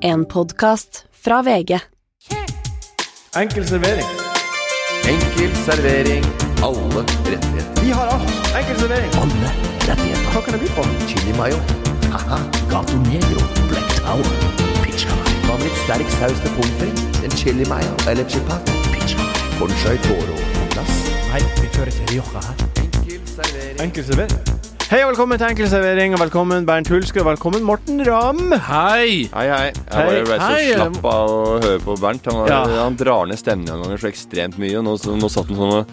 En podkast fra VG. Enkel servering. Enkel servering. Alle rettigheter. Vi har alt. Enkel servering. Alle rettigheter. Hva kan det by på? Chili mayo. Haha. Gato Negro. Black Tower. Pizza. Hva med litt sterk saus til pommes frites? En chili mayo eller chipat? Pizza. Conchai toro på plass. Nei, vi fører til Rioja her. Enkel servering. Enkel servering. Hei og velkommen til Enkelservering, og velkommen Bernt Hulsker, og velkommen Morten Ramm. Hei! Hei, hei. Jeg bare ble så Hei. slapp av å høre på Bernt. Han, var, Ja. han drar ned stemningen noen ganger så ekstremt mye. Og nå, så, nå satt han sånn og,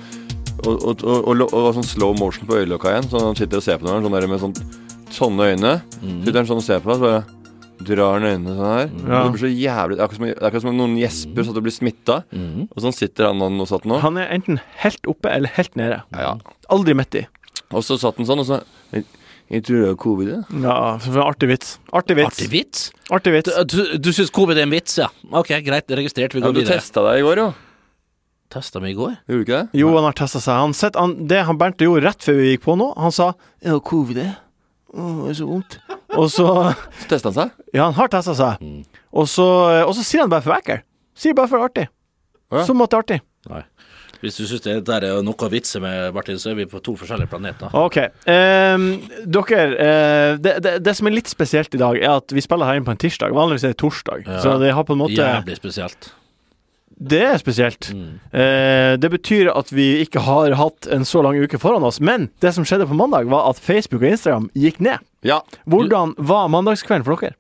og, og, og, og, og var sånn slow motion på øyelokka igjen. Så han sitter og ser på noen sånn der med sånn, sånne øyne. Sitter han sånn og ser på deg, så bare drar han øynene sånn her. Ja. Og det blir så jævlig Det er akkurat som, det er akkurat som om noen gjesper så at du blir smitta. Og sånn sitter han og satt nå. Han er enten helt oppe eller helt nede. Ja. Aldri midt i. Og så satt han sånn, og så Jeg, tror det er covid. ja. Ja, artig vits. Artig vits. Artig vits? Artig vits. Du, du, du syns covid er en vits, ja? Ok, greit, registrert. Vi Ja, går du videre. testa deg i går, jo. Testa meg i går. Gjorde du ikke det? Jo, han har testa seg. Han sett, han, det han Bernt gjorde rett før vi gikk på nå, han sa Ja, covid? det? Er så vondt. Og så Så testa han seg. Ja, han har testa seg. Og så, og så sier han bare for ekkel. Sier bare for artig. Å ja. Som at det er artig. Nei. Hvis du syns det der er noe vitser med, Martin, så er vi på to forskjellige planeter. Ok. Um, dere, uh, det, det, det som er litt spesielt i dag, er at vi spiller her inn på en tirsdag. Vanligvis er det torsdag. Ja. Så det har på en måte Jævlig spesielt. Det er spesielt. Mm. Eh, det betyr at vi ikke har hatt en så lang uke foran oss. Men det som skjedde på mandag, var at Facebook og Instagram gikk ned. Ja. Hvordan var mandagskvelden for dere?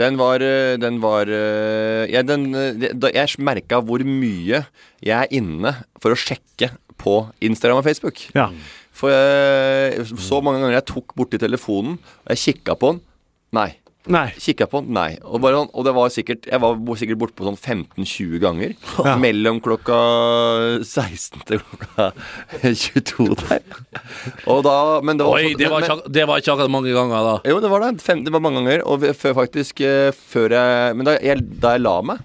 Den var øh, Den var øh, ja, den, da Jeg merka hvor mye jeg er inne for å sjekke på Instagram og Facebook. Ja. For jeg, så mange ganger jeg tok borti telefonen, og jeg kikka på den. Nei. Nei. Kikka på den, nei. Og, bare, sånn- og det var sikkert Jeg var sikkert borte på sånn 15-20 ganger. Ja. Mellom klokka 16 til klokka 22 der. Og da Men det var, Oi, det var, men- ikke, det var ikke akkurat mange ganger, da. jo, det var det. Fem, det var mange ganger. Og før faktisk eh, Før jeg Men da jeg, da jeg la meg,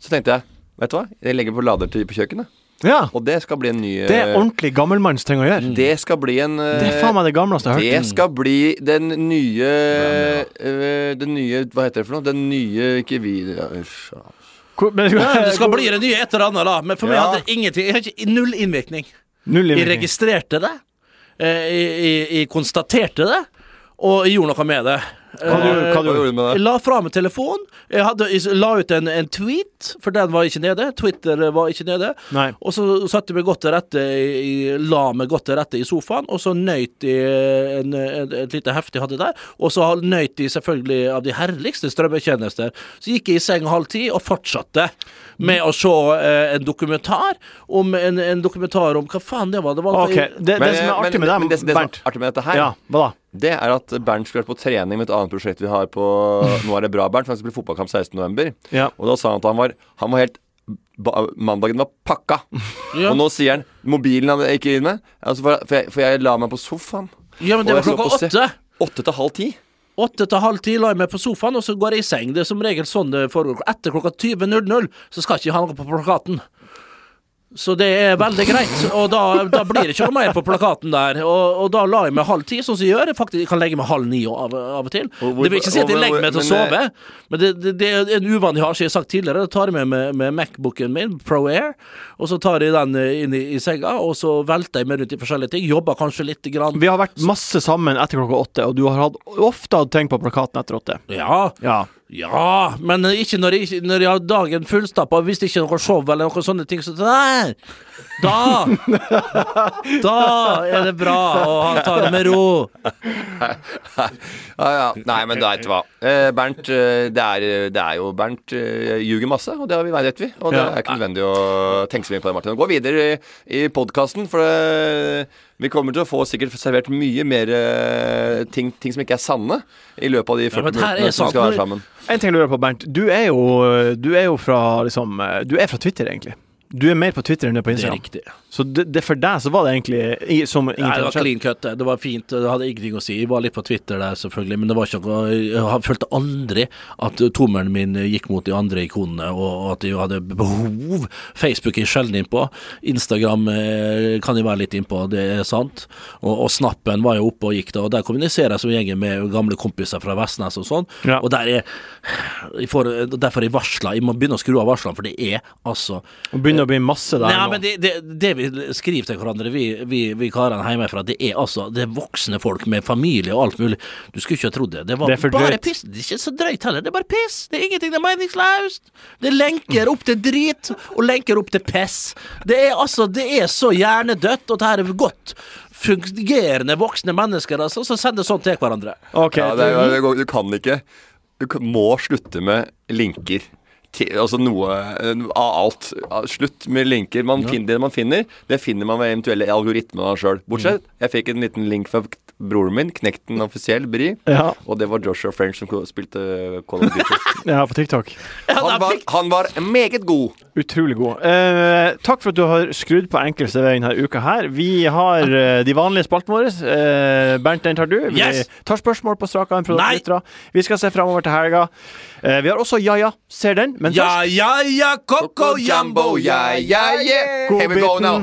så tenkte jeg Vet du hva? Jeg legger på lader til på kjøkkenet. Ja. Og det skal bli en ny Det er eh, ordentlig gammelmannsting å gjøre. Det skal bli en eh, Det er faen meg det gamleste jeg har hørt. Det skal bli den nye eh, Den nye Hva heter det for noe? Den nye Ikke vi ja, men- det skal bli det nye et eller annet, da. Men for meg hadde det ingenting Jeg har ikke null innvirkning. Null Jeg registrerte det. eh, Jeg, jeg, jeg konstaterte det, og jeg gjorde noe med det. Hva du, hva du, gjorde du med Jeg det? la fra meg telefonen. Jeg, hadde, jeg la ut en, en tweet, for den var ikke nede. Twitter var ikke nede. Nei. Og så satte jeg meg godt til rette i, La meg godt til rette i sofaen, og så nøyt jeg en, en, et lite hefte jeg hadde der. Og så nøyt jeg selvfølgelig av de herligste strømmetjenester. Så gikk jeg i seng halv ti og fortsatte med å se eh, en dokumentar om en, en dokumentar om Hva faen det var? Det var okay. det, det som er artig med dem, det, det, det som er artig med dette her, Ja, hva da? det er at Bernt skulle vært på trening med et annet prosjekt vi har på Nå er det bra, Bernt, for han skulle spille fotballkamp 16.11. Ja. Og da sa han at han var, han var helt ba, Mandagen var pakka. Ja. Og nå sier han mobilen han ikke inn med. Altså for, for, jeg, for jeg la meg på sofaen. Ja, men det var klokka åtte. Åtte til halv ti. Åtte til halv ti la jeg meg på sofaen, og så går jeg i seng. Det er som regel sånn det foregår. Etter klokka 20.00 så skal jeg ikke ha noe på plakaten. Så det er veldig greit. Og da, da blir det ikke noe mer på plakaten der. Og, og da la jeg meg halv ti, sånn som jeg gjør. Faktisk, jeg kan legge meg halv ni av, av og til. Og hvor- det vil ikke si at jeg legger meg til å sove, men det, det, det er en uvane jeg har, som jeg har sagt tidligere. Da tar jeg med, med, med Macbooken min, Pro Air, og så tar jeg den eh, inn i, i senga, og så velter jeg meg rundt i forskjellige ting. Jobber kanskje litt grann. Vi har vært masse sammen etter klokka åtte, og du har hatt, ofte hatt tenkt på plakaten etter åtte. Ja, Ja. Ja, men ikke når jeg, når jeg har dagen fullstappa. Hvis det ikke er noe show eller noen sånne ting, så der! Da! Da er det bra å ta det med ro. Ja, ja. Nei, men vet du hva. Eh, Bernt, eh, det er, det er jo Bernt eh, ljuger masse, og det har vi vet vi. Og det Ja. er ikke nødvendig å tenke så mye på det, Martin. Gå videre i, i podkasten, for det, vi kommer til å få sikkert servert mye mer eh, ting, ting som ikke er sanne, i løpet av de 40 ja, minuttene som vi skal være sammen. En ting jeg lurer på, Bernt. Du er jo, du er jo fra liksom eh, Du er fra Twitter, egentlig. Du er mer på Twitter enn du er på Instagram. Det er riktig. Så det, det for deg så var det egentlig som ingenting Nei, det var skjedd. clean cut. Det Det var fint. Det hadde ingenting å si. Jeg var litt på Twitter der, selvfølgelig, men det var ikke noe Jeg følte aldri at tommelen min gikk mot de andre ikonene, og at jeg hadde behov. Facebook er jeg sjelden innpå. Instagram eh, kan jeg være litt innpå, det er sant. Og, og Snappen var jo oppe og gikk da, og der kommuniserer jeg som gjengen med gamle kompiser fra Vestnes og sånn. Ja. Og der er jeg får, Derfor er jeg varsla. Jeg må begynne å skru av varslene, for det er altså Og begynner å bli masse der Nei, nå. men det, det, det vi skriver til hverandre, vi, vi, vi karene hjemmefra, det er altså Det er voksne folk med familie og alt mulig. Du skulle ikke ha trodd det. Det var Det er for bare drøyt. piss. Det er ikke så drøyt heller. Det er bare piss. Det er ingenting. Det er meningsløst. Det er lenker opp til drit og lenker opp til piss. Det er altså Det er så hjernedødt, og det her er godt fungerende voksne mennesker altså, som sender sånt til hverandre. Okay. Ja, det det du kan ikke Du må slutte med linker. Altså noe eh, av alt. Slutt med linker. Man finner, det man finner, det finner man ved eventuelle algoritmer sjøl. Bortsett, jeg fikk en liten link fra broren min, Knekten offisiell, Bri. Ja, Og det var Joshua French som spilte Call of Duty. ja, på TikTok. Han var, han var meget god. Utrolig god. Eh, takk for at du har skrudd på enkelste denne uka her. Vi har eh, de vanlige spaltene våre. Eh, Bernt, den tar du. Vi Yes! tar spørsmål på strak arm fra lyttere. Vi skal se framover til helga. Eh, vi har også Ja ja, ser den. Men Ja, først ja, ja, Coco Jumbo, ja, ja, yeah. Here we go now.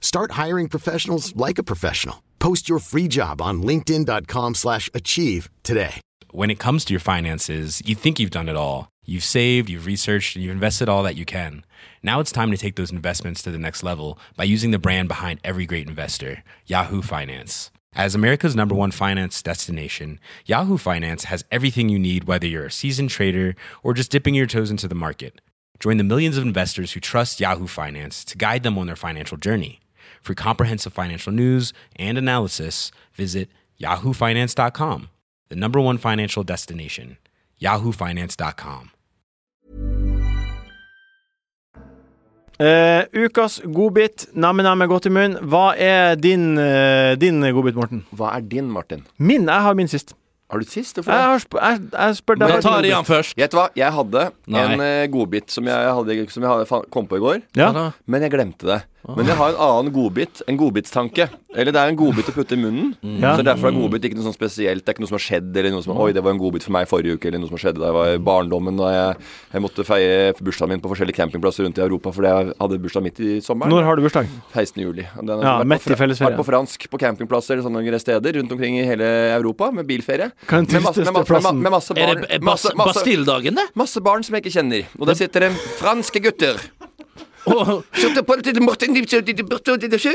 Start hiring professionals like a professional. Post your free job on linkedin.com/achieve slash achieve today. when it comes to your finances, you think you've done it all. You've saved, you've researched, and you've invested all that you can. Now it's time to take those investments to the next level by using the brand behind every great investor, Yahoo Finance. As America's number one finance destination, Yahoo Finance has everything you need, whether you're a seasoned trader or just dipping your toes into the market. Join the millions of investors who trust Yahoo Finance to guide them on their financial journey. For comprehensive financial news and analysis, visit yahoofinance.com, the number one financial destination, yahoofinance.com. Uh, ukas godbit, namme-namme godt i munnen. Hva er din, uh, din godbit, Morten? Hva er din, Martin? Min? Jeg har min sist. Har du sist? Jeg, har sp jeg, jeg spør deg. Da tar han først. Vet du hva, jeg hadde Nei. en uh, godbit som jeg, hadde, som jeg hadde, kom på i går. Ja. Men jeg glemte det. Men jeg har en annen godbit. En godbitstanke. Eller det er en godbit å putte i munnen. Ja. Så derfor er godbit ikke noe sånn spesielt. Det er ikke noe som har skjedd, eller noe som Oi, det var en godbit for meg forrige uke, eller noe som skjedde da jeg var i barndommen, og jeg, jeg måtte feie bursdagen min på forskjellige campingplasser rundt i Europa fordi jeg hadde bursdag midt i sommeren. Når har du bursdag? 16. juli. Den har Ja, vært midt på fra- i fellesferien. Vært på fransk på campingplasser eller sånne steder rundt omkring i hele Europa med bilferie. Hva er den Med masse, med, tristeste plassen? med masse Er det Masse, Bas masse, Bastilledagen, det? masse barn som jeg ikke kjenner. Og der sitter det franske gutter. Oh,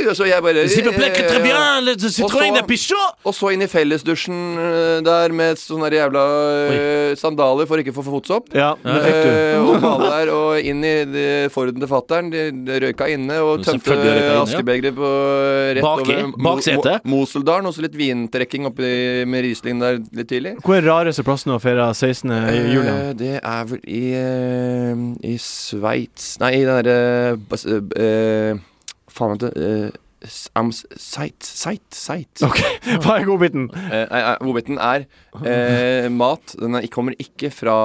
Og så jeg bare S'il vous plaît, que très bien, le Og så- pichot! Og så inn i fellesdusjen eh, der med sånne jævla eh, sandaler for ikke å få fotsopp. Ja. Eh, og male der, og inn i det Forden til fattern. De, røyka inne og tømte askebegeret på rett bak, over bak setet. Mo Moseldalen. Og så litt vintrekking oppi med Riesling der litt tidlig. Hvor er rareste plassen å feire 16. juli? Eh, det er vel i, i Sveits Nei, i den derre bas- eh, eh, Faen, vent uh, Seit Seit Seit Ok, Hva er godbiten? Uh, Godbiten er uh, mat. Den er, kommer ikke fra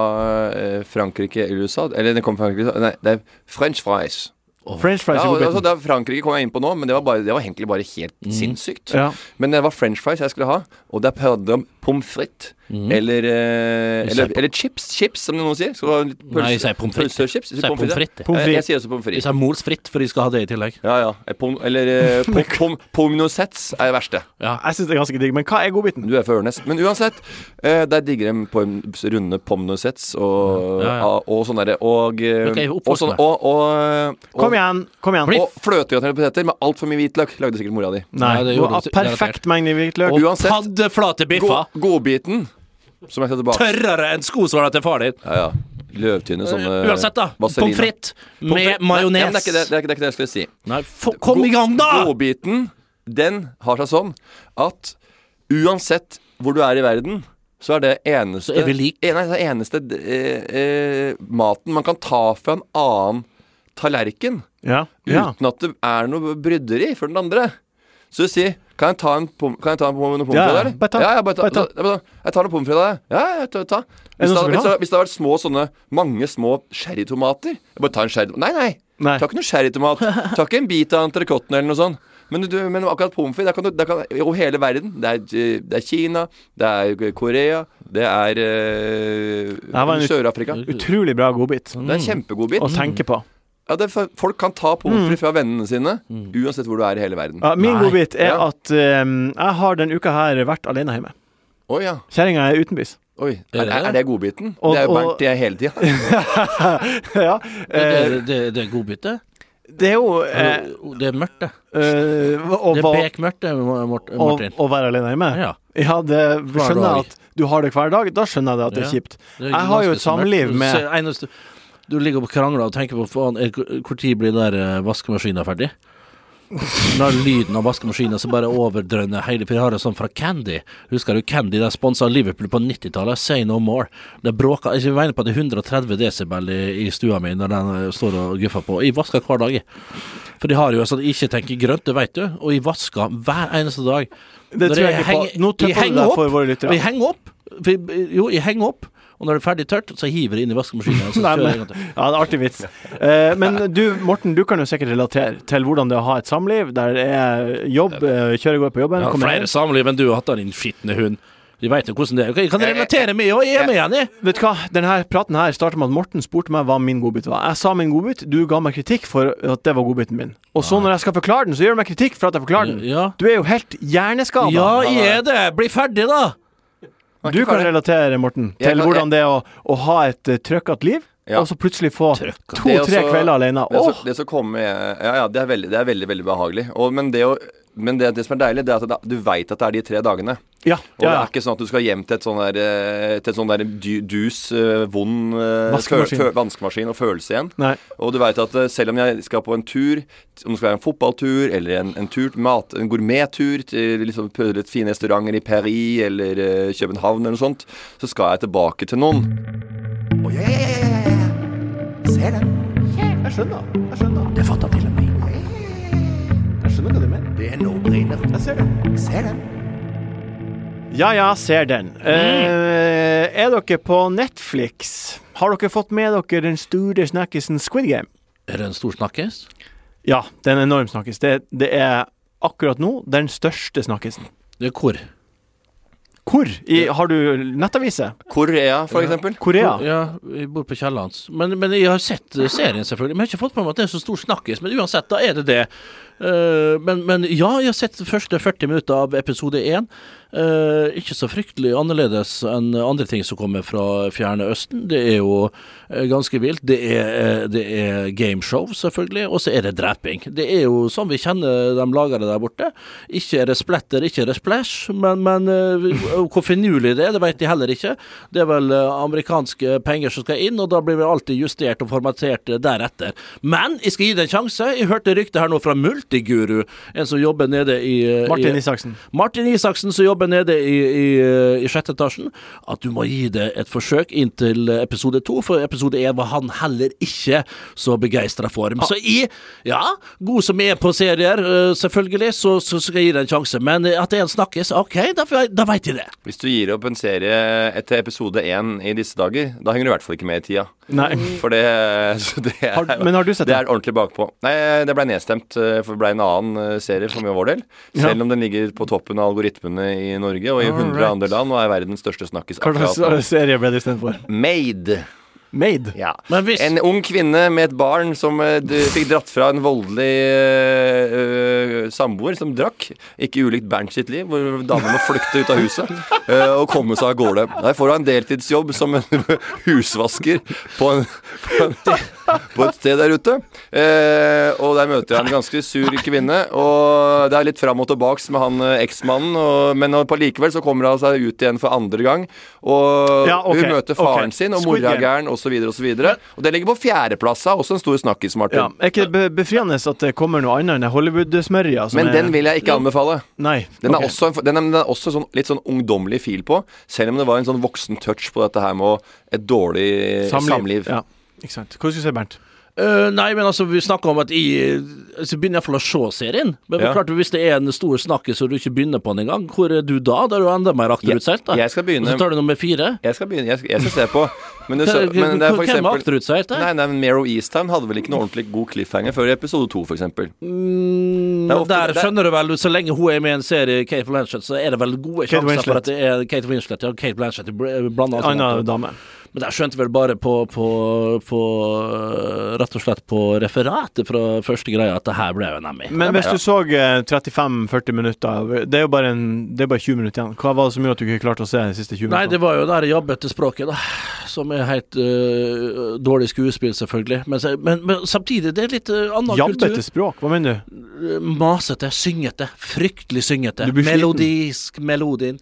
uh, Frankrike eller USA. Eller den kommer fra Frankrike Nei, det er french fries. French fries Ja, altså, det er Frankrike kom jeg inn på nå, men det var, bare, det var egentlig bare helt sinnssykt. Ja. Men det var french fries jeg skulle ha, og det er pommes frites. Eller, eh, eller, eller chips, chips, som noen sier. Skal du ha litt Nei, jeg sier pommes frites. Pølsechips? Jeg sier pommes frites. Pommes Jeg, jeg frites. sier også pommes Vi Jeg sier mols fritt, for de skal ha det i tillegg. Ja, ja. Eh, Pom, eller eh, pom, pom, pomnosets er det verste. Ja. Jeg syns det er ganske digg, men hva er godbiten? Du er fra Ørnes. Men uansett, eh, der digger de på runde pomnosets og, Ja, ja. og, sånn derre. Og, eh, og, sånn, og, og, og, Kom igjen! kom igjen og fløtegraterte poteter med altfor mye hvitløk, lagde sikkert mora di. Nei, Nei, det gjorde du perfekt mengde hvitløk. Og Uansett, paddeflate biffer. God, godbiten Som jeg setter tilbake Tørrere enn skosåla til far din! Ja, ja. Løvtynne sånne Uansett, da. vaselina. Pommes frites med majones. Det, det, det, er ikke, det jeg skulle si. Nei, for, kom i gang, da! Godbiten, den har seg sånn at uansett hvor du er i verden, så er det eneste er. Eh, Nei, det eneste eh, eh, maten man kan ta fra en annen tallerken Ja. ja. uten at det er noe bryderi for den andre. Så du sier Kan jeg ta en jeg pommes frites, ja. eller? Bare ta. Ja, ja, bare ta. Bare ta. Jeg tar noen pommes frites deg. Ja, ja, ta. ta. Hvis, det, hvis, det, hvis det hadde vært små sånne Mange små sherrytomater Jeg Bare ta en sherry... Nei, nei. Nei. Ta ikke noe sherrytomat. Ta ikke en bit av entrecôten eller noe sånt. Men, du, men akkurat pommes frites, der kan du der kan, over hele verden Det er, det er Kina, det er Korea, det er en Sør-Afrika. Utrolig bra godbit Det er en kjempegodbit. å tenke på. Ja, det for, folk kan ta pommes fra vennene sine uansett hvor du er i hele verden. Ja, min godbit er Ja. at um, jeg har den uka her vært alene hjemme. Oh, ja. Kjerringa er utenbys. Oi. Er Er, det er, det? det godbiten? Og- det er jo og- Bernt jeg hele tida. ja. Det, Eh, det, det, det er godbit, det. det er jo eh, Det er mørkt, det. eh, Det er bekmørkt, det, Martin. å være alene hjemme? Ja. Ja, det skjønner jeg at du har det hver dag. Da skjønner jeg det at det er Ja. kjipt. Det er Jeg har jo et samliv med- eneste, Du ligger og krangler og tenker på faen, tid blir den eh, vaskemaskinen ferdig? Når lyden av vaskemaskinen så bare overdrønner hele For jeg har det sånn fra Candy. Husker du Candy? De sponsa Liverpool på 90-tallet. Say no more. Det bråker Jeg mener på at det er 130 desibel i, i stua mi når den eh, står og guffer på. Jeg vasker hver dag. For de har jo sånn ikke tenker grønt, det vet du. Og jeg vasker hver eneste dag. Det Når tror jeg jeg ikke på. Nå tøffer du deg for våre lyttere. Vi henger opp. For, jo, jeg henger opp. Og når det er ferdig tørt, så hiver jeg inn i vaskemaskinen. Så Nei, kjører jeg en men, ja, det er artig vits. Eh, men du, Morten, du kan jo sikkert relatere til hvordan det er å ha et samliv der det er jobb, kjører kjøre går på jobben, Ja, har flere hjem. samliv enn du har hatt, din skitne hund. De veit jo hvordan det er. Jeg kan relatere mye, og jeg er med igjen, jeg. Vet du hva, denne praten her startet med at Morten spurte meg hva min godbit var. Jeg sa min godbit, du ga meg kritikk for at det var godbiten min. Og så når jeg skal forklare den, så gjør du meg kritikk for at jeg forklarer den. Ja, Du er jo helt hjerneskada. ja jeg er det. Bli ferdig, da. Du kan relatere, Morten, til kan- hvordan det er å, å ha et uh, trøkkete liv, Ja. og så plutselig få to-tre kvelder alene. Det, Åh! som- det så kommer Ja, ja, det er veldig, det er veldig, veldig behagelig. Og, men det, å, men det, det som er deilig, det er at det, du veit at det er de tre dagene. Ja, Og ja, det er ikke sånn at du skal hjem til et sånn der, eh, til et sånn der dus, eh, vond eh, Vaskemaskin. fø- vaskemaskin og følelse igjen. Nei. Og du veit at selv om jeg skal på en tur, om det skal være en fotballtur eller en, en tur mat, en gourmettur til liksom prøve litt fine restauranter i Paris eller uh, København eller noe sånt, så skal jeg tilbake til noen. Oh, yeah, yeah, yeah, ja, ja, ja. Ser den. Jeg skjønner. Jeg skjønner. Det fatter til og med. Jeg ser det. Ser den. Ja, ja, ser den. Eh, er dere på Netflix? Har dere fått med dere den store snakkisen Squid Game? Er det en stor snakkes? Ja, det er en enorm snakkis. Det, det er akkurat nå den største snakkisen. Det er hvor? Hvor? I, har du nettaviser? Korea, for eksempel. Korea? Ja, jeg bor på Kiellands. Men, men jeg har sett eh, serien, selvfølgelig. Men jeg har ikke fått med meg at det er så stor snakkis. Men uansett, da er det det. Eh, men, men ja, jeg har sett første 40 minutter av episode 1. Eh, ikke så fryktelig annerledes enn andre ting som kommer fra Fjerne Østen. Det er jo eh, ganske vilt. Det er, det er gameshow, selvfølgelig, og så er det dreping. Det er jo sånn vi kjenner de lagere der borte. Ikke er det splatter, ikke er det splash, men, men hvor finurlig det er, det vet de heller ikke. Det er vel amerikanske penger som skal inn, og da blir vi alltid justert og formatert deretter. Men jeg skal gi det en sjanse. Jeg hørte ryktet her nå fra Multiguru, en som jobber nede i Martin Martin i, Isaksen. Martin Isaksen som jobber nede i, i, i sjette etasjen, at du må gi det et forsøk inntil episode to, for episode én var han heller ikke så begeistra for. Så jeg, ja, god som er på serier, eh, selvfølgelig, så, så skal jeg gi det en sjanse. Men eh, at det er en snakkes, ok, da, da veit jeg det. Hvis du gir opp en serie etter episode én i disse dager, da henger du i hvert fall ikke med i tida. Nei. For det, så det er, Har, men har du sett det det? er ordentlig bakpå. Nei, det ble nedstemt, eh, for ble en annen eh, serie for mye av vår del. Selv om den ligger på toppen av algoritmene i Norge og i 100 Alright. andre land og er verdens største snakkis Hva slags serie ble det istedenfor? Made. Made. Ja. Men hvis En ung kvinne med et barn som uh, fikk dratt fra en voldelig eh, samboer som drakk. Ikke ulikt Bernt sitt liv, hvor damen må flykte ut av huset uh, og komme seg av gårde. Der får hun en deltidsjobb som en husvasker på, en, på, en, på et sted der ute. Eh, og der møter jeg en ganske sur kvinne, og det er litt fram og tilbaks med han eksmannen, men på likevel så kommer hun seg ut igjen for andre gang. Og Ja, okay, hun møter faren okay. sin, og mora er gæren, osv. osv. Og det ligger på fjerdeplass, også en stor snakkis, Martin. Ja, er ikke det befriende at det kommer noe annet enn Hollywood-smørja? Men den vil jeg ikke anbefale. Nei. Den er okay. også, en, den er, den er også sånn, litt sånn ungdommelig fil på, selv om det var en sånn voksen touch på dette her med et dårlig samliv. Ja, ikke sant. Hva skulle du si, Bernt? Øh, nei, men altså, vi snakker om at jeg altså, begynner iallfall å se serien. Men Ja. klart, hvis det er en stor snakkis og du ikke begynner på den engang, hvor er du da? Da er du enda mer akterutseilt. da. Jeg skal begynne- Og så tar du nummer fire. Jeg skal begynne, jeg skal, jeg skal se på. Men, så, men det er for hvem er eksempel akterutseilt der? Nei, nei, men Mero Eastham hadde vel ikke noe ordentlig god cliffhanger før i episode to, eksempel. Mm, er ofte- der er- skjønner du vel, så lenge hun er med i en serie, Kate Blanchett, så er det vel gode Kate sjanser for at det er Kate Winslet. Ja, Kate Blanchett blanda Anna dame. Men der skjønte vel bare på, på, på Rett og slett på referatet fra første greia at det her ble jo en Emmy. Men hvis du så eh, 35-40 minutter Det er jo bare, en, det er bare 20 minutter igjen. Hva var det som gjorde at du ikke klarte å se de siste 20 Nei, det var jo det jabbete språket, da. Som er helt uh, dårlig skuespill, selvfølgelig. Men, men, men samtidig, det er litt uh, annen Jabbete kultur. språk, hva mener du? Masete, syngete. Fryktelig syngete. Melodisk melodien.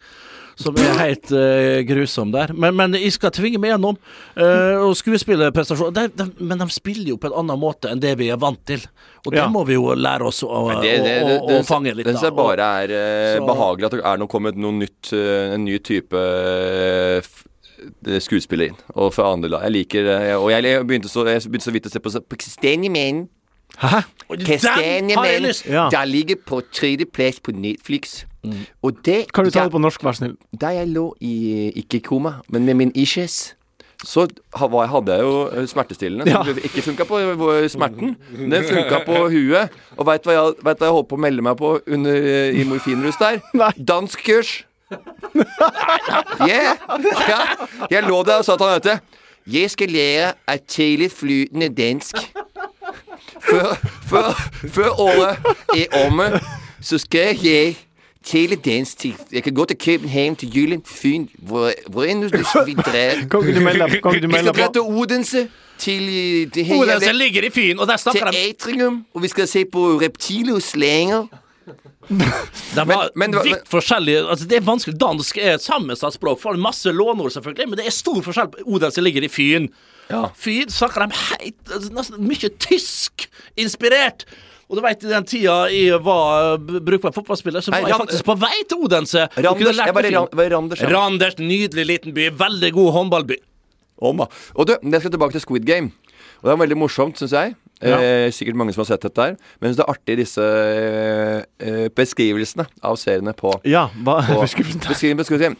Som er helt uh, grusom der. Men, men jeg skal tvinge meg gjennom. Uh, og skuespillerprestasjon de, de, Men de spiller jo på en annen måte enn det vi er vant til. Og det Ja. må vi jo lære oss å, å, det, det, det, å, det, å fange litt det syns jeg bare er uh, behagelig at det er nå kommet noe nytt, en ny type skuespiller inn. Og fra andre land. Jeg liker Og jeg begynte så, jeg begynte så vidt å se på, så- på Kastanjemenn. Hæ? Lyst Ja. Den ligger på tredjeplass på Netflix. Og det Kan du ta det på norsk, vær snill? Da jeg lå i ikke koma, men med min issues så hadde jeg jo eh, smertestillende Ja. som ikke funka på eh, smerten. Den funka på huet. Og veit hva jeg, vet hva jeg holdt på å melde meg på under, eh, i morfinrus der? Danskkurs. Yeah. Ja. Jeg lå der og sa til han vet du, Jeg skal lære et tidlig flytende dansk. Før, før, før året er omme, så skal jeg hele dansk tid. Jeg kan gå til København, til Jylland, Fyn Hvor, hvor enn du vil dra. Kan du melde deg- kan Vi skal dra til Odense, til eh, det hele Odense ligger i Fyn, og der til snakker de Atrium, og vi skal se på reptiler og slanger. De var men det vidt forskjellige altså Det er vanskelig. Dansk er et sammensatt språk. For masse lånord, selvfølgelig, men det er stor forskjell. Odense ligger i Fyn. Ja. Fyn snakker de heit, altså, nesten mye tysk-inspirert. Og du vet, i den tida jeg var brukbar fotballspiller, så var jeg faktisk på vei til Odense. Randers, jeg var i Randers. ja. Randers, nydelig liten by. Veldig god håndballby. Om. Og du, jeg skal tilbake til Squid Game. Og det er veldig morsomt, syns jeg. Eh, sikkert mange som har sett dette her. Men det er artig, disse eh, eh, beskrivelsene av seriene på, Ja, hva på beskrivelsen der? beskriv, beskriv,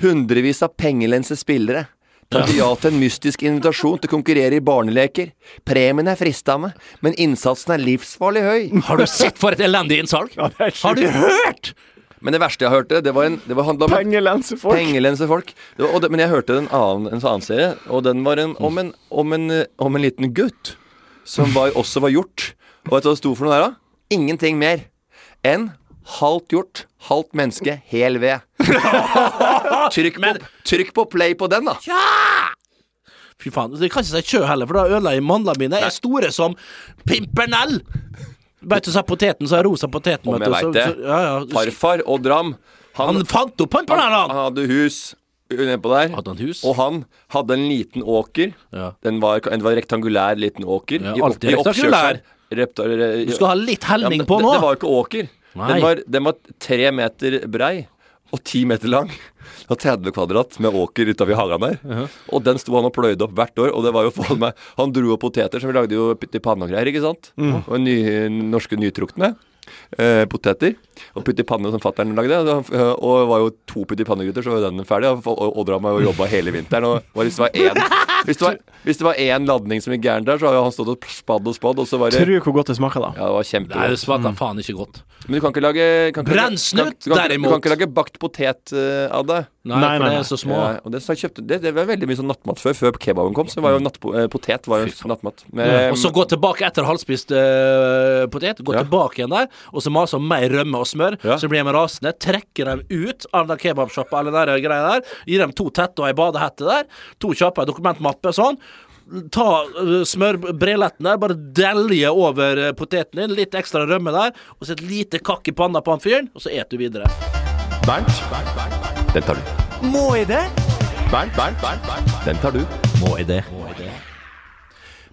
Hundrevis av pengelense spillere. Takker ja til en mystisk invitasjon til å konkurrere i barneleker. Premien er fristende, men innsatsen er livsfarlig høy. Har du sett for et elendig innsalg? Ja, det er Har du hørt? Men det verste jeg hørte, det var en Det var handla om Pengelensefolk. Pengelensefolk. Det var- og det- Men jeg hørte en annen, en annen serie, og den var en, om, en, om, en, eh, om en liten gutt som var, også var gjort. Og vet du hva det sto for noe der, da? Ingenting mer enn halvt hjort, halvt menneske, hel ved. Trykk på, trykk på play på den, da. Fy faen, det kan ikke si kjø heller, for da ødela jeg mandlene mine. Jeg er store som pimpernell! Vet du, så er poteten, så er rosa poteten. Om jeg veit det. så- Ja, ja. Farfar og Dram. Han, Han fant opp han, han hadde hus nedpå der. Hadde han hus? Og han hadde en liten åker. Ja. Den var, det var rektangulær liten åker. Ja, alltid rektangulær. Reptar- Du skal ha litt Ja, helning på det, nå. det var jo ikke åker. Den var, den var tre meter brei og ti meter lang. Og var 30 kvadrat med åker utafor hagen der. Og den sto han og pløyde opp hvert år. Og det var jo faen meg Han dro opp poteter, som vi lagde jo i panne og greier, ikke sant? Og ny, norske nytrukne. Eh, poteter. Og putt i panne som fatter'n lagde. Og det var- Og var jo to putt i pannegryter, så var den ferdig. Og og Oddram har jo jobba hele vinteren. Og hvis det var én hvis det var, hvis det var én ladning som gikk gærent der, så har han stått og spadd og spadd, og så var det Tror hvor godt det smaker, da. Ja, det var Nei, det smaker faen ikke godt. Men du kan ikke lage kan, kan, Du kan ikke lage bakt potet uh, av det. Nei, Nei, for nei, det er så små. Ja, og det, så kjøpte, det, det var veldig mye sånn nattmat før. Før kebaben kom, så var jo natt, eh, potet var jo nattmat. Med, og så gå tilbake etter halvspist eh, potet. Gå Ja. tilbake igjen der, og så mase om mer rømme og smør. Ja. Så blir de rasende. Trekker dem ut av den kebabsjappa eller den greia der. Gir dem to tette og ei badehette der. To kjappe dokumentmappe sånn. Ta uh, smørbreletten der, bare delje over eh, poteten din. Litt ekstra rømme der. Og så et lite kakk i panna på han fyren, og så et du videre. Bernt, Bernt, Bernt, den tar du. Må jeg det? Bernt, Bernt, Bernt, Bernt, den tar du. Må jeg det?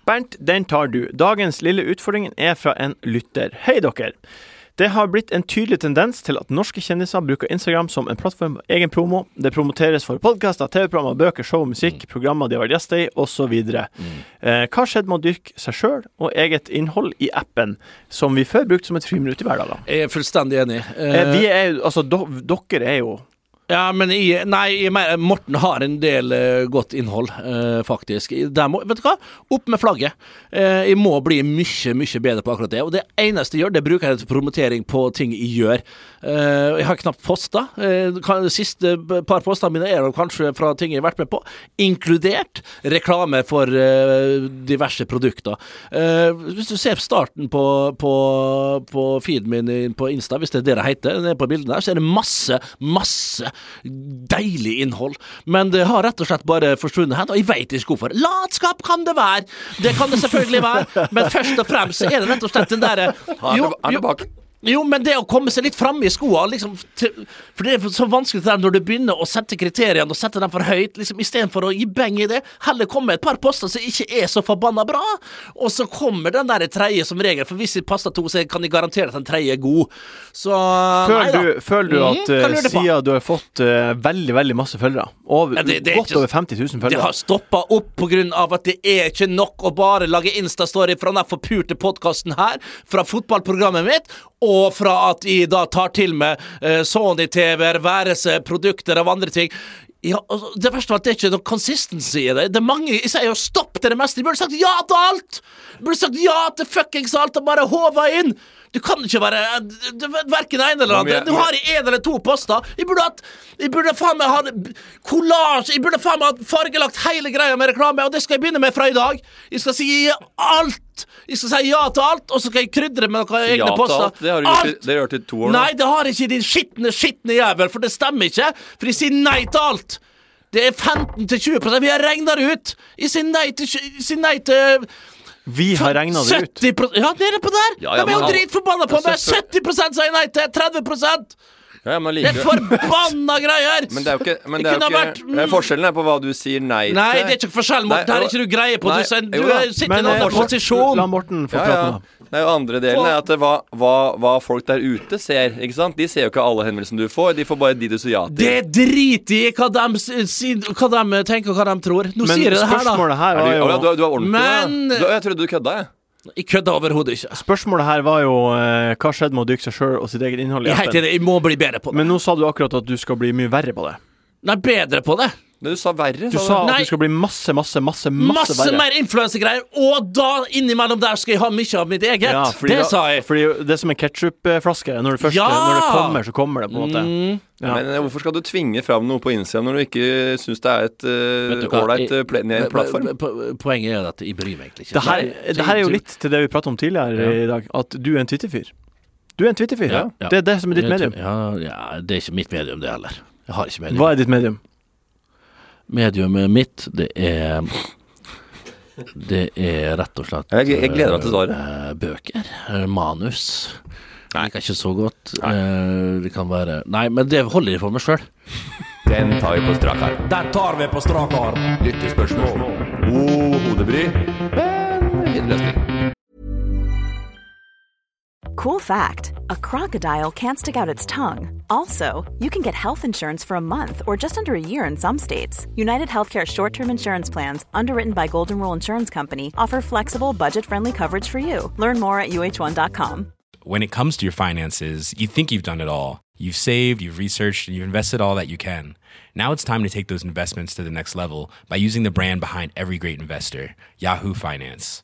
Bernt, den tar du. Dagens lille utfordring er fra en lytter. Hei, dere. Det har blitt en tydelig tendens til at norske kjendiser bruker Instagram som en plattform for egen promo. Det promoteres for podkaster, TV-programmer, bøker, show, musikk, programmer de har vært gjester i, osv. Eh, hva skjedde med å dyrke seg sjøl og eget innhold i appen, som vi før brukte som et friminutt i hverdagen? Jeg er fullstendig enig. Eh, vi er altså, do, dere er jo Ja, men i, nei, i, Morten har en del uh, godt innhold, uh, faktisk. Må, vet du hva? Opp med flagget. Uh, jeg må bli mye, mye bedre på akkurat det. Og det eneste jeg gjør, det bruker jeg til promotering på ting jeg gjør. Jeg har knapt posta. De siste par postene mine er kanskje fra ting jeg har vært med på, inkludert reklame for diverse produkter. Hvis du ser starten på, på, på feeden min på Insta, hvis det er det det heter, nede på bildene der, så er det masse, masse deilig innhold. Men det har rett og slett bare forsvunnet hen, og jeg veit ikke hvorfor. Latskap kan det være! Det kan det selvfølgelig være, men først og fremst er det rett og slett den derre jo, er jo, men det å komme seg litt framme i skoa liksom, For det er så vanskelig det der når du begynner å sette kriteriene og sette dem for høyt, liksom istedenfor å gi beng i det, heller komme med et par poster som ikke er så forbanna bra, og så kommer den der tredje som regel. For hvis jeg passer to, så kan jeg garantere at den tredje er god. Så Føler du, føler du Mm, at du siden du har fått uh, veldig, veldig masse følgere, over, Ja, det- det godt ikke- over 50 000 Det følgere har stoppa opp av at det er ikke nok å bare lage Insta-story fra den forpurte podkasten her, fra fotballprogrammet mitt, og fra at jeg da tar til meg uh, Sony-TV-er, være seg produkter av andre ting. Ja, altså, det verste var at det er ikke noe consistency i det. Det er mange Jeg sier jo stopp til det meste. De burde sagt ja til alt! De burde sagt ja til fuckings alt og bare håva inn! Du kan ikke være verken det ene eller annen andre. Du har i en eller to poster. Jeg burde hatt Jeg burde faen meg ha collage Jeg burde faen meg ha fargelagt hele greia med reklame, og det skal jeg begynne med fra i dag. Jeg skal si alt! Jeg skal si ja til alt, og så skal jeg krydre med noen egne ja poster. alt. Det har du gjort, det har gjort i to år nå. Nei, det har ikke din skitne, skitne jævel, for det stemmer ikke. For jeg sier nei til alt. Det er 15-20 Vi har regna det ut. Jeg sier nei til, jeg sier nei til Vi har regna det ut. 70 Ja, nede på der! Ja, ja, De er jo dritforbanna på meg! selvfø- 70 sier nei til! 30 Ja, men like, Det er forbanna greier! Men det er jo ikke, men Det er jo ikke vært- mm. eh, Forskjellen er på hva du sier nei til. Nei, det er ikke forskjell, Morten. Det har ikke du greie på. Nei, Du, sier- du jo er- sitter i en eh, annen posisjon. la Morten få Ja, prate ja. nå. Det er jo andre delen er at det, hva, hva, hva folk der ute ser. Ikke sant? De ser jo ikke alle henvendelsene du får, de får bare de du sier ja til. Det driter i hva de, si- hva de tenker og hva de tror. Nå Men sier jeg det her, da. spørsmålet her Er var jo ja, du, er- du er ordentlig Men- du, Jeg trodde du kødda, jeg. Jeg kødder overhodet ikke. Spørsmålet her var jo eh, hva skjedde med å dyrke seg sjøl og sitt eget innhold i Jeg er helt appen. jeg må bli bedre på det. Men nå sa du akkurat at du skal bli mye verre på det. Nei, bedre på det. Men du sa verre. Du sa at Nei. du skal bli masse, masse, masse, masse, Masse verre. mer influensegreier, og da innimellom der skal jeg ha mye av mitt eget. Ja, fordi det da- sa jeg. Fordi det er som en ketsjupflaske. Når, det først- Ja! når det kommer, så kommer det, på en måte. Mm. Ja. Men eh, hvorfor skal du tvinge fram noe på Instagram når du ikke syns det er et Vet du eh, hva, ålreit jeg- uh, Men- plattform? po- Poenget er at jeg bryr meg egentlig ikke. Det her, Nei, det her er jo litt til det vi pratet om tidligere Ja. i dag, at du er en Twitter-fyr. Du er en Twitter-fyr. Ja, ja. Det er det som er ditt medium. Ja, ja, det er ikke mitt medium, det heller. Jeg har ikke medium. Hva er ditt medium? Mediumet mitt, det er Det er rett og slett Jeg- jeg gleder meg til svaret. eh, Bøker. eh, Manus. Nei. liker ikke så godt. Eh, Det kan være Nei, men det holder jeg for meg sjøl. Den tar vi på strak arm. Den tar vi på strak arm. Lyttespørsmål. God hodebry, men fin løsning. Cool fact a crocodile can't stick out its tongue. Also, you can get health insurance for a month or just under a year in some states. United Healthcare short term insurance plans, underwritten by Golden Rule Insurance Company, offer flexible, budget friendly coverage for you. Learn more at uh1.com. when it comes to your finances, you think you've done it all. You've saved, you've researched, and you've invested all that you can. Now it's time to take those investments to the next level by using the brand behind every great investor, Yahoo Finance.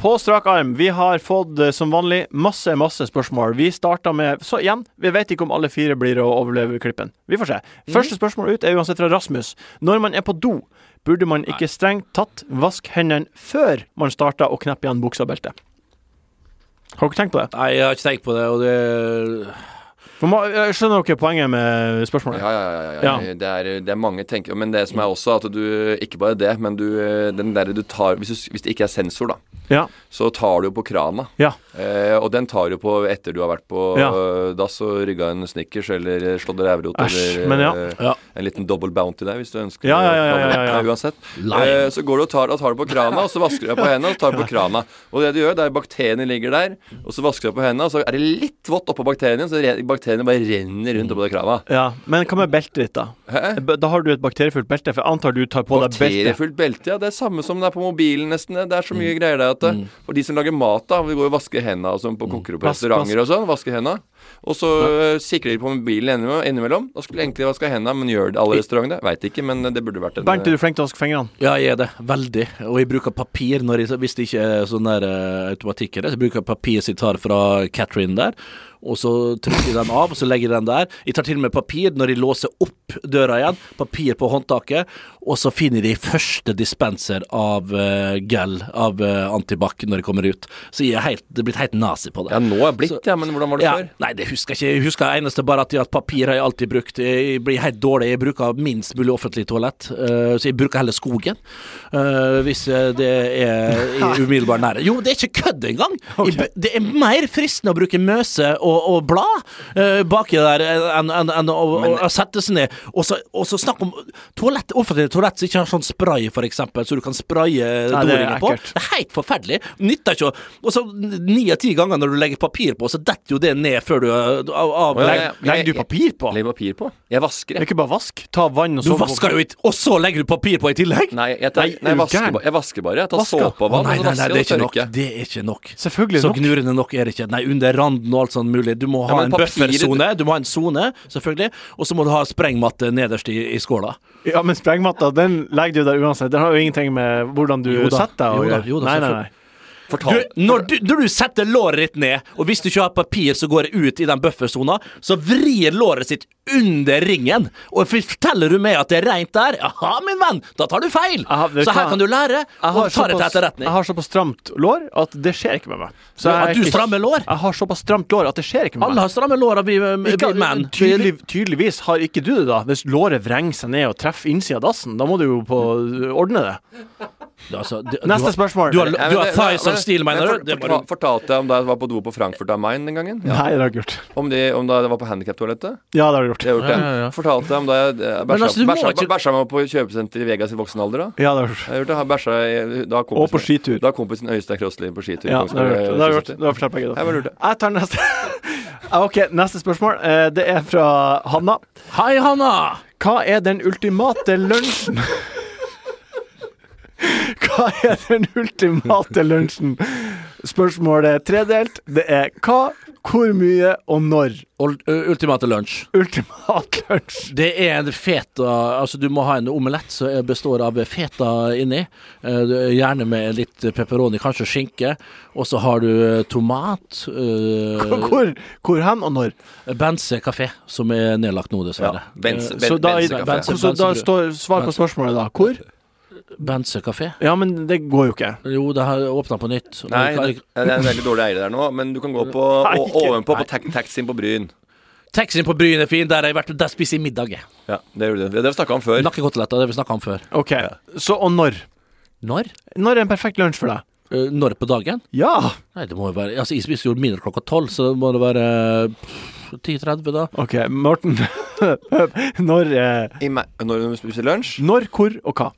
På strak arm, vi har fått eh, som vanlig masse, masse spørsmål. Vi starter med Så igjen, vi vet ikke om alle fire blir å overleve klippen. Vi får se. Første spørsmål ut er uansett fra Rasmus. Når man er på do, burde man ikke strengt tatt vaske hendene før man starter å kneppe igjen buksa og beltet? Har dere tenkt på det? Nei, jeg har ikke tenkt på det, og det For ma- jeg Skjønner dere poenget med spørsmålet? Ja, ja, ja. ja, Ja. ja. Det, er, det er mange tenker Men det som er også at du Ikke bare det, men du Den der du tar hvis, du, hvis det ikke er sensor, da, Ja. så tar du på krana. Ja. Eh, og den tar du på etter du har vært på Ja. øh, dass og rygga en Snickers eller slått rævrot eller ja. øh, Ja. en liten double bounty der, hvis du ønsker Ja, ja, ja, det. ja, ja, ja. Eh, Uansett. Eh, så går du og tar, og tar det på krana, og så vasker du deg på hendene, og tar det på krana. Og det du gjør, det er bakteriene ligger der, og så vasker du deg på hendene, og så er det litt vått oppå bakteriene, så bakteriene bare renner rundt oppå det krana. ja. Men hva med beltet ditt, da? Hæ? Da har du et bakteriefullt belte, for jeg antar du tar på deg belte. Bakteriefullt belte, ja. Det er samme som det er på mobilen, nesten. Det er så mye greier der at mm. For de som lager mat, da. Vi går og vasker hendene og sånn på koker og på restauranter og sånn. Vaske hendene. Og så øh, sikrer de på mobilen innimellom-. Da skulle jeg egentlig vaske hendene, men gjør det alle restaurantene? Veit ikke, men det burde vært en Bernt, er du flink til å vaske fingrene? Ja, jeg er det. Veldig. Og jeg bruker papir når jeg, hvis det ikke er sånn der uh, automatikk i det. Så bruker papir som jeg tar fra Catherine der. Og så trykker jeg den av, og så legger jeg den der. Jeg tar til og med papir når jeg låser opp døra igjen. Papir på håndtaket. Og så finner jeg første dispenser av uh, gel, av uh, antibac, når jeg kommer ut. Så jeg er helt, det er blitt helt nazi på det. Ja, nå er blitt, Så- ja, men hvordan var det Ja, før? Nei, det husker jeg ikke. Jeg husker eneste bare at, at papir har jeg alltid brukt. Jeg blir helt dårlig. Jeg bruker minst mulig offentlig toalett, eh, så jeg bruker heller skogen. eh, hvis eh, det er i umiddelbar nærhet. Jo, det er ikke kødd engang! Jeg Det er mer fristende å bruke møse og, og blad baki der enn en, en, å, å, sette seg ned. Og så, og så snakk om toalett, offentlig toalett som ikke har sånn spray, for eksempel, så du kan spraye det er doringen på. Det er helt forferdelig. Nytter ikke å Og så ni av ti ganger når du legger papir på, så detter jo det ned før du av, av Legg, jeg, legger du papir på? Legg papir på? Jeg vasker, Det er jeg. ikke bare vask. Ta vann og Du så vasker jo ikke, og så legger du papir på i tillegg? Nei, jeg, tar, Nei, nei, jeg, vasker, jeg vasker bare. Jeg tar såpe og vann, nei, nei, nei, det er ikke nok. Det er ikke nok. Selvfølgelig Så nok. gnurende nok er det ikke. Nei, under randen og alt sånt mulig. Du må ha Ja, en buffersone. Du må ha en sone, selvfølgelig. Og så må du ha sprengmatte nederst i, i skåla. Ja, men sprengmatta, den legger du der uansett. Den har jo ingenting med hvordan du Jo setter deg å Jo da, gjøre. jo da, Nei, nei, nei. Du, når, du, når du setter låret ditt ned, og hvis du ikke har papir som går ut i den buffersona, så vrir låret sitt under ringen. Og forteller du meg at det er reint der, jaha, min venn, da tar du feil! Aha, så her kan du lære, og har, ta det til etterretning. jeg har såpass stramt lår at det skjer ikke med meg. Så jeg At du strammer lår? Jeg har såpass stramt lår at det skjer ikke med meg. Alle har stramme lår, av vi Ikke, menn. tydelig, tydeligvis har ikke du det, da. Hvis låret vrenger seg ned og treffer innsida av dassen, da må du jo på ordne det. Altså, du, Neste du har, spørsmål. Du har, du har thighs of steel, mener du? For, for, Fortalte jeg om da jeg var på do på Frankfurt am Main den gangen? Ja. Nei, det har jeg gjort. Om, de, om da jeg var på handikaptoalettet? Ja, det har jeg gjort. Det har jeg gjort, Ja, det. ja, ja. Fortalte jeg om da jeg eh, altså, bæsja ikke- bæsja meg på kjøpesenter i Vegas i voksen alder? da Ja, det har jeg gjort. Jeg har gjort det, bæsja da kompisen, Og på skitur. Da kompisen Øystein Crossley på skitur. Ja, det har jeg gjort. Det har jeg gjort. Det har jeg fortalt Jeg lurte. Jeg tar neste. OK, neste spørsmål. Eh, Det er fra Hanna. Hei, Hanna! Hva er den ultimate lunsjen? Hva er den ultimate lunsjen? Spørsmålet er tredelt. Det er hva, hvor mye og når. Ultimate lunsj. Ultimat lunsj. Det er en feta Altså, du må ha en omelett som består av feta inni. eh, Gjerne med litt pepperoni, kanskje skinke. Og så har du tomat. eh, Hvor, hvor hen og når? Bense kafé, som er nedlagt nå, dessverre. Ja, Benz- Eh, Ben- Så da, Benz- så da står svar på spørsmålet, da. Hvor? Bense kafé. Ja, men det går jo ikke. Jo, det har åpna på nytt. Nei, kan det det er en veldig dårlig eier der nå, men du kan gå på Nei, ikke- ovenpå på taxin taxien på Bryn. Taxien på Bryn er fin. Der har jeg vært Der spiser jeg middag. jeg. Ja, det gjorde du. Det har vi snakka om før. Nakkekoteletter, det har vi snakka om før. OK. Så og når? Når? Når er en perfekt lunsj for deg? Eh, når på dagen? Ja! Nei, det må jo være Altså, jeg spiser jo mindre klokka tolv, så det må det være pff, 10.30, da. OK, Morten. når, eh, I me- når du spiser lunsj når, hvor og hva?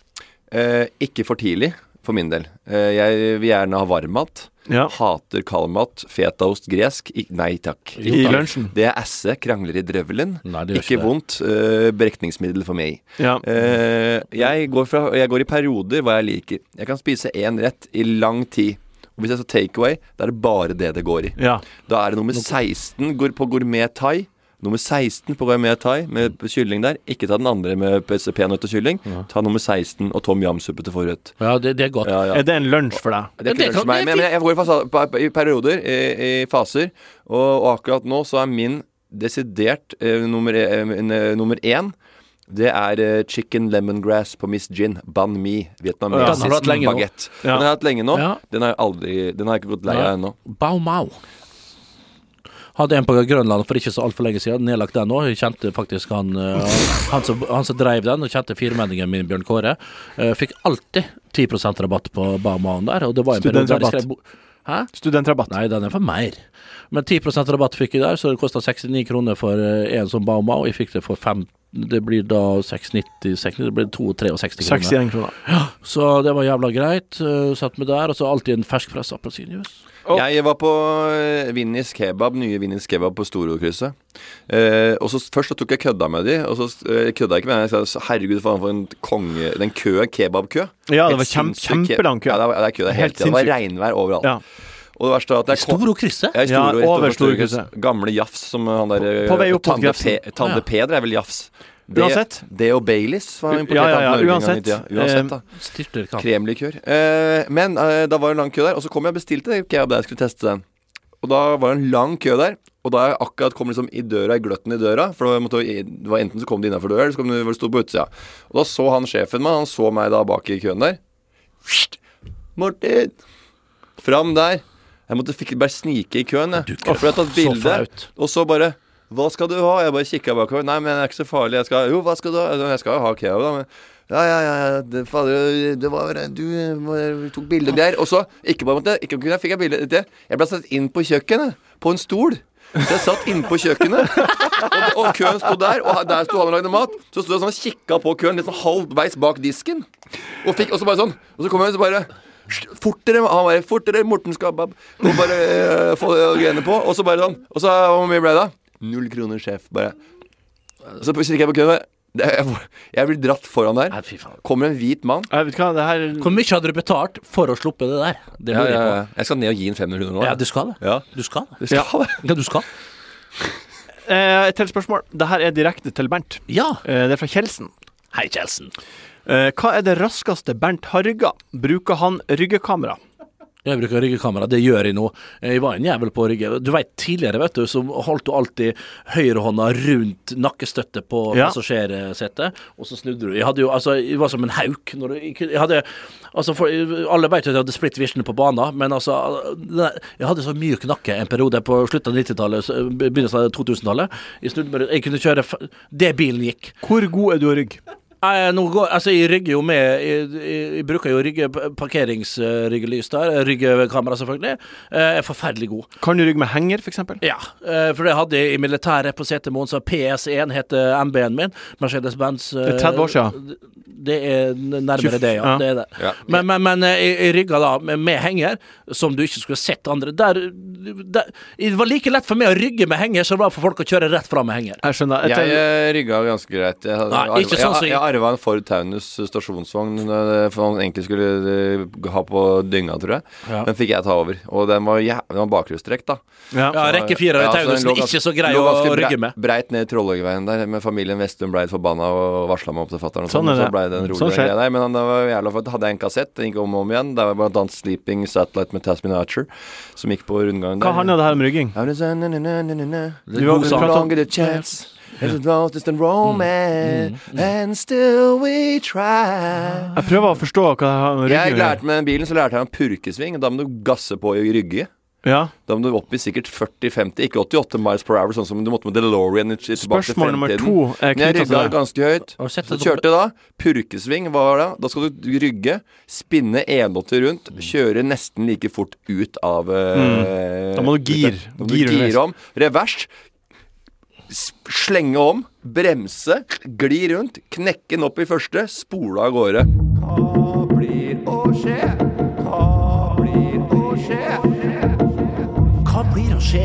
Eh, Ikke for tidlig. for min del. Eh, jeg vil gjerne ha varmmat. Ja. Hater kaldmat, fetaost, gresk. I, nei takk. I lunsjen. Det er esse, krangler i drøvelen. Nei, det gjør Ikke ikke vondt. Uh, berekningsmiddel for meg. Ja. Uh, jeg, går fra, jeg går i perioder hva jeg liker. Jeg kan spise én rett i lang tid. Og hvis jeg så takeaway, da er det bare det det går i. ja. Da er det nummer 16 går på gourmet thai. Nummer 16 på gourmet thai med kylling der. Ikke ta den andre med peanøtt og kylling. Ta nummer 16 og tom yam-suppe til forrett. Ja, det, det er godt. Ja, ja. Er det en lunsj for deg? Det er Det ikke lunsj for meg, men, men jeg går i, perioder, i, i faser. Og, og akkurat nå så er min desidert eh, nummer, eh, nummer én det er uh, chicken lemongrass på Miss Gin. Ban mi. Vietnamesisk nå. bagett. Ja. Den har jeg hatt lenge nå. Ja. Den har jeg aldri Den har jeg ikke gått lei Ja. av ennå. Bao Mao. Hadde en på Grønland for ikke så altfor lenge siden. Nedlagt den òg. Kjente faktisk han, eh, han, som, han som drev den, og kjente firmenningen min, Bjørn Kåre. eh, fikk alltid 10% rabatt på Bao der. Og det var en periode der de skrev Hæ? Studentrabatt. Nei, den er for mer. Men 10% rabatt fikk jeg der, så det kosta 69 kroner for eh, en som Bauma, og Jeg fikk det for fem Det blir da 690 690, Det blir 62-63 kroner. 61 kroner. Så det var jævla greit. Uh, satt meg der, og så alltid en ferskpressa appelsinjuice. Oh. Jeg var på eh, Vinnis Kebab, nye Vinnis Kebab på Storokrysset. Eh, og så Først så tok jeg kødda med de, og så eh, kødda jeg ikke med dem. Jeg sa herregud, faen for en konge Den køen, kebabkø. Ja, det var kjempe, kjempelang kø. Ja, det var, det er kø det, Helt. Det var regnvær overalt. Ja. Og det verste er at det er Stor Storo krysse? Ja, i Ja, Storo- over Storo Gamle Jafs, som han der På, På vei opp mot Tande, Grefsen. Tande Ja. Peder er vel Jafs. Det, Uansett. det og Baileys var Ja, importert ja, av ja, Norge en gang i uansett. tida. Uansett, da. Kremlikør. Eh, men eh, da var det en lang kø der, og så kom jeg og bestilte kebab der jeg skulle teste den. Og da var det en lang kø der, og da jeg akkurat kom liksom i døra, i gløtten i døra For det, måtte, det var enten så kom de innafor døra, eller så kom det sto på utsida. Og da så han sjefen meg, han så meg da bak i køen der. Martin! Fram der. Jeg måtte fikk bare snike i køen, jeg. Du, For jeg har tatt så bilde, og så bare hva skal du ha? Jeg bare kikka bakover. Nei, men det er ikke så farlig. Jeg skal Jo, hva skal du ha? Jeg skal jo ha kebab, da. Men ja, ja, ja. ja, Det, fader, det var Du var- tok bilde der. Og så, ikke bare måtte Ikke kunne jeg fikk jeg bilde det. Jeg ble satt inn på kjøkkenet. På en stol. Så jeg satt inne på kjøkkenet, og, og køen sto der, og der sto han og lagde mat. Så sto jeg sånn og kikka på køen, litt sånn halvveis bak disken. Og, fikk, og så bare sånn Og så kom jeg og så bare Fortere! Han bare 'Fortere, Morten Skabab!' Og bare uh, få greiene på. Og så bare sånn. Og så hvor mye ble det? Null kroner, sjef. Bare. Så kikker jeg på køen. Jeg, blir dratt foran der. Nei, fy faen. Kommer en hvit mann. Jeg vet hva, det her Hvor mye hadde du betalt for å sluppe det der? Det Ja, ja, jeg ja. Jeg skal ned og gi en 500 kroner nå. Ja, du skal det. Ja. Du skal det. Det. Ja, du skal. eh, Et til spørsmål. Det her er direkte til Bernt. Ja. Eh, det er fra Kjelsen. Hei, Kjelsen. Eh, hva er det raskeste Bernt har rygga? Bruker han ryggekamera? Jeg bruker ryggekamera, det gjør jeg nå. Jeg var en jævel på rygge. Du vet, tidligere vet du, så holdt du alltid høyrehånda rundt nakkestøttet på Ja. passasjersetet, og så snudde du. Jeg hadde jo, altså, jeg var som en hauk. Når du, jeg, jeg hadde, altså, for, alle jo at jeg hadde split vision på banen, men altså, jeg hadde så mye knakke en periode på slutten av 90-tallet, begynnelsen av 2000-tallet. Jeg snudde meg, jeg kunne kjøre, det bilen gikk. Hvor god er du å rygge? Nå går, altså Jeg rygger jo med Jeg, jeg, jeg bruker jo rygge parkeringsryggelys der. Ryggekamera, selvfølgelig. Jeg er forferdelig god. Kan du rygge med henger, f.eks.? Ja, eh, for det hadde jeg i militæret på Setermoen, så PS1 heter MB-en min. Mercedes-Benz. Det er 30 år siden. Det er nærmere det, ja. Ja. Det er det. Ja. Men, men, men eh, jeg, jeg rygga da med, med henger, som du ikke skulle sett andre. Der, der, det var like lett for meg å rygge med henger som det var for folk å kjøre rett fram med henger. Jeg skjønner. Jeg eh, rygga ganske greit. Jeg, hadde, Nei, ikke sånn som jeg, arva en Ford Taunus stasjonsvogn eh, for han egentlig skulle eh, ha på dynga, tror jeg. Ja. Den fikk jeg ta over. Og den var, jæv- den bakhjulstrekk, da. ja. Ja, rekke fire i ja, Taunusen ikke så grei å rygge med. Breit ned Trollhøgveien der, med familien Vestum ble litt forbanna og varsla meg opp til fatter'n. Sånn Sånn, er så det. ble det en rolig Sånn skjer. greie der. Men det var jævla flott. Hadde jeg en kassett, den gikk om og om igjen. Det var blant annet Sleeping Satellite med Tasmin Archer, som gikk på rundgangen der. hva handla det her om rygging? Ja, det longer the chance. It's a lost and romance, and still we try. Jeg prøver å forstå hva det har med Jeg rygging å lærte med bilen, så lærte jeg om purkesving. Da må du gasse på i rygge. Ja. Da må du opp i sikkert 40-50, ikke 88 miles per hour, sånn som du måtte med DeLorean i- tilbake til Spørsmål nummer fremtiden. to er Men jeg knyttet til rygga det. ganske høyt. Har du sett Så det kjørte jeg da. Purkesving, hva var det? Da skal du rygge, spinne 180 rundt, kjøre nesten like fort ut av eh, Da må du gir. ut av- Da må Gir du underveis. gire om. Revers. Slenge om, bremse, gli rundt, knekke den opp i første, spole av gårde. Hva blir å skje? Hva blir å skje? Hva blir å skje?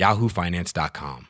yahoofinance.com.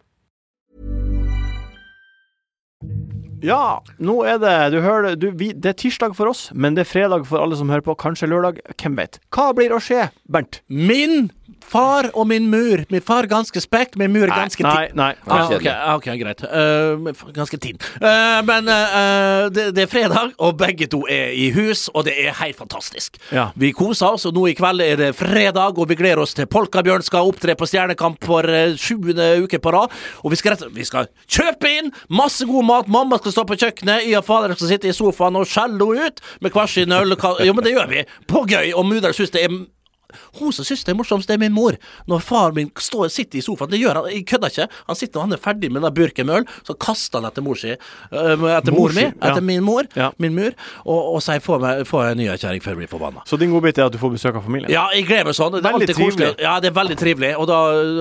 Ja, nå er det Du hører du, vi, det er tirsdag for oss, men det er fredag for alle som hører på. Kanskje lørdag. Hvem vet? Hva blir å skje, Bernt? Min far og min mur. Min far ganske spekk, min mur ganske Nei, nei, nei. Ah, ok, ah, ok, greit. Uh, ganske tynn. Uh, men uh, det, det er fredag, og begge to er i hus, og det er helt fantastisk. Ja. Vi koser oss, og nå i kveld er det fredag, og vi gleder oss til Polkabjørn skal opptre på Stjernekamp for sjuende uke på rad. Og vi skal, rett, vi skal kjøpe inn masse god mat. Mamma skal stå på kjøkkenet, jeg og fader skal sitte i sofaen og skjelle henne ut med hver sin øl. Jo, men det gjør vi. På gøy. Og mudder'n syns det er hun som syns det er morsomst, det er min mor. Når far min står, sitter i sofaen, det gjør han, jeg kødder ikke. Han sitter og han er ferdig med den burken med øl, så kaster han etter mor si. etter Mor mor mi, ja. etter min mor, Ja. min mur, og, og sier få meg få en ny kjerring før jeg blir forbanna. Så din godbit er at du får besøk av familien? Ja, jeg gleder meg sånn. Det er Veldig trivelig. Ja, det er veldig trivelig. Og da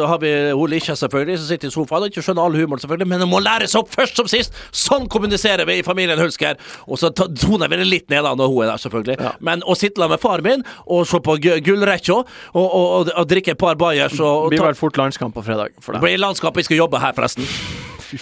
har vi hun Lisha, selvfølgelig, som sitter i sofaen og ikke skjønner all humoren, selvfølgelig, men hun må lære seg opp først som sist. Sånn kommuniserer vi i familien Hulsker. Og så toner vi det litt ned da når hun er der, selvfølgelig. Men å sitte der med far min og se på gu- gullrekka og, og, og, og drikke et par bajers og Det blir vel fort landskamp på fredag for Det blir landskamp. Jeg skal jobbe her, forresten.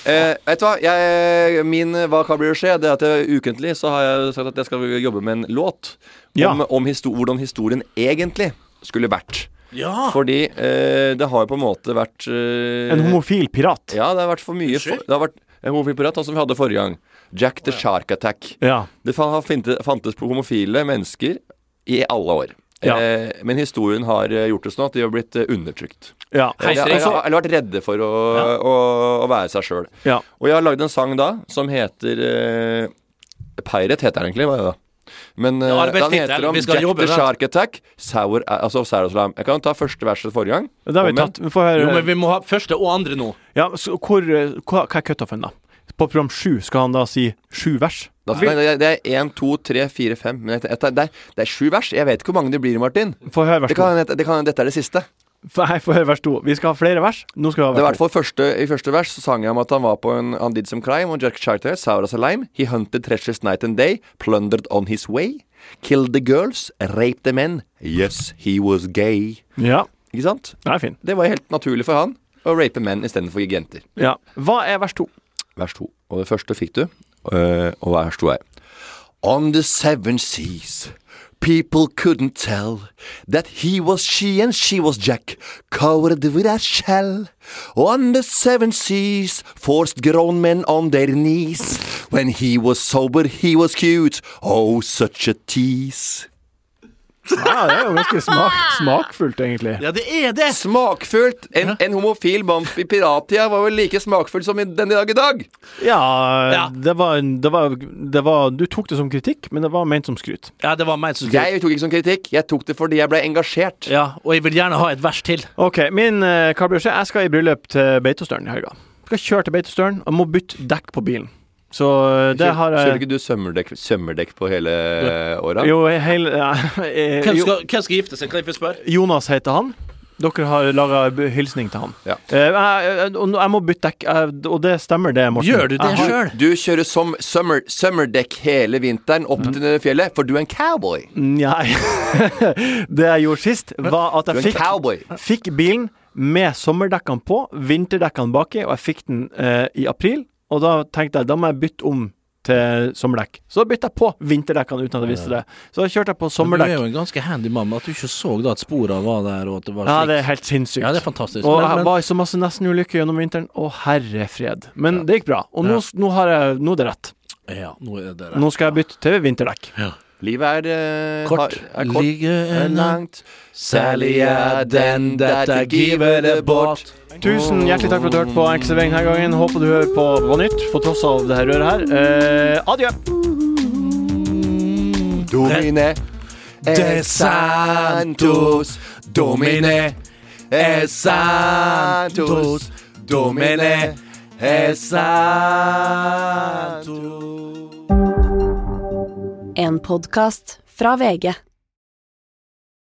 Eh, vet du hva? Jeg, min Hva kan bli å skje? Det er at jeg, ukentlig så har jeg sagt at jeg skal jobbe med en låt Ja. om, om histo hvordan historien egentlig skulle vært. Ja. Fordi eh, det har jo på en måte vært eh, En homofil pirat. Ja, det har vært for mye for, Det har vært en homofil pirat, sånn som vi hadde forrige gang. Jack the Shark Attack. Ja. Det fantes på homofile mennesker i alle år. Ja. Eh, men historien har eh, gjort det sånn at de har blitt eh, undertrykt. ja. Eller, eller, eller vært redde for å, å, å være seg sjøl. ja. Og jeg har lagd en sang da som heter eh, Pirate heter den egentlig, hva er det da? Men uh, Ja, den heter om Jack jobbe the. Shark Attack, Sour, altså Sour Slam. Jeg kan ta første verset forrige gang. Det har vi tatt. Vi får høre Jo, men vi må ha første og andre nå. ja, så hvor, hva, hva er cutoffen, da? På program sju skal han da si sju vers? Da, det, er- det er én, to, tre, fire, fem Men det, er- det, det sju vers. Jeg vet ikke hvor mange det blir, Martin. Få høre vers Det to. kan, det kan, dette er det siste. Nei, få høre vers to. Vi skal ha flere vers. Nå skal vi ha vers Det var hvert fall første, I første vers så sang jeg om at han var på en Han did some crime on Jack Charter, Sour as a lime. He hunted treasures night and day, plundered on his way. Killed the girls, raped the men. Yes, he was gay. Ja, Ikke sant? Det er fin. Det var helt naturlig for han å rape menn istedenfor jenter. Ja. Hva er vers to? Vers to. Og det første fikk du, øh, og vers to er On the seven seas People couldn't tell that he was she and she was Jack, covered with a shell. On the seven seas, forced grown men on their knees. When he was sober, he was cute. Oh, such a tease. Ja, det er jo ganske smak, smakfullt, egentlig. Ja, det er det! Smakfullt! En, en homofil bamp i pirattida var vel like smakfull som i den i dag i dag. Ja, Ja. Det, var, det, var, det var Du tok det som kritikk, men det var ment som skryt. Ja, det var meg som skulle Jeg tok ikke som kritikk, jeg tok det fordi jeg ble engasjert. Ja, og jeg vil gjerne ha et vers til. OK, min uh? Jeg skal i bryllup til Beitostølen i helga. Skal kjøre til Beitostølen og må bytte dekk på bilen. Så eh, det har Kjører jeg ikke du sømmerdekk, sømmerdekk på hele åra? Jo, hele ja, Hvem jo, skal, hvem skal gifte seg? Kan jeg få spørre? Jonas heter han. Dere har laga hilsning til han. Ja. Eh, jeg, jeg, jeg må bytte dekk, og det stemmer det, Morten. Gjør du det sjøl? Du kjører som summer, sømmerdekk hele vinteren opp til det fjellet, for du er en cowboy. Nei. det jeg gjorde sist, var at jeg fikk, fikk bilen med sommerdekkene på, vinterdekkene baki, og jeg fikk den eh, i april. Og da tenkte jeg da må jeg bytte om til sommerdekk. Så da bytta jeg på vinterdekkene uten at jeg visste det. Så da kjørte jeg på Men du er jo en ganske handy mann, at du ikke så da at sporene var der, og at det var Ja, det er helt sinnssykt. Ja, det er fantastisk. Og Men- jeg var i så masse nestenulykker gjennom vinteren. Å, herre fred. Men det gikk bra. Og nå, nå, har jeg, nå er det rett. Ja, nå er det rett. Nå skal jeg bytte til vinterdekk. Livet er, eh, Kort. har- er kort. Livet er langt. Særlig er den dette giver det bort. Tusen hjertelig takk for at du hørte på Enkel servering denne gangen. Håper du hører på på nytt, på tross av det her røret her. Eh, adjø. Domine De Santos, Domine es santos. Domine es santos. En podkast fra VG.